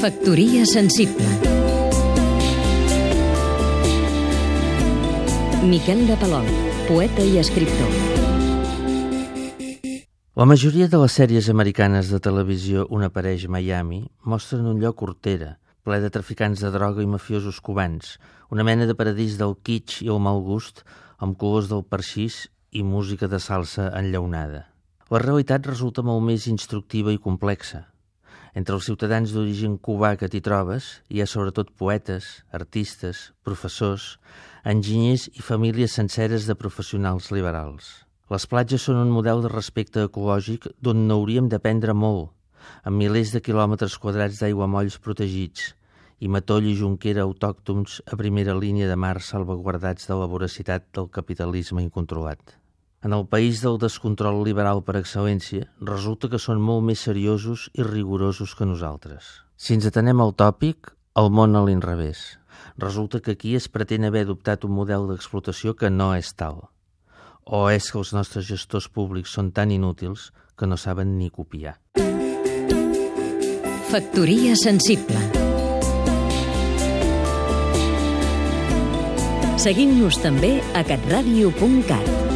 Factoria sensible Miquel de Palol, poeta i escriptor La majoria de les sèries americanes de televisió On apareix Miami mostren un lloc hortera, ple de traficants de droga i mafiosos cubans, una mena de paradís del kitsch i el mal gust, amb colors del parxís i música de salsa enllaunada. La realitat resulta molt més instructiva i complexa. Entre els ciutadans d'origen cubà que t'hi trobes hi ha sobretot poetes, artistes, professors, enginyers i famílies senceres de professionals liberals. Les platges són un model de respecte ecològic d'on n'hauríem d'aprendre molt, amb milers de quilòmetres quadrats d'aigua molls protegits i matoll i jonquera autòctons a primera línia de mar salvaguardats de la voracitat del capitalisme incontrolat. En el país del descontrol liberal per excel·lència, resulta que són molt més seriosos i rigorosos que nosaltres. Si ens atenem al tòpic, el món a l'inrevés. Resulta que aquí es pretén haver adoptat un model d'explotació que no és tal. O és que els nostres gestors públics són tan inútils que no saben ni copiar. Factoria sensible Seguim-nos també a catradio.cat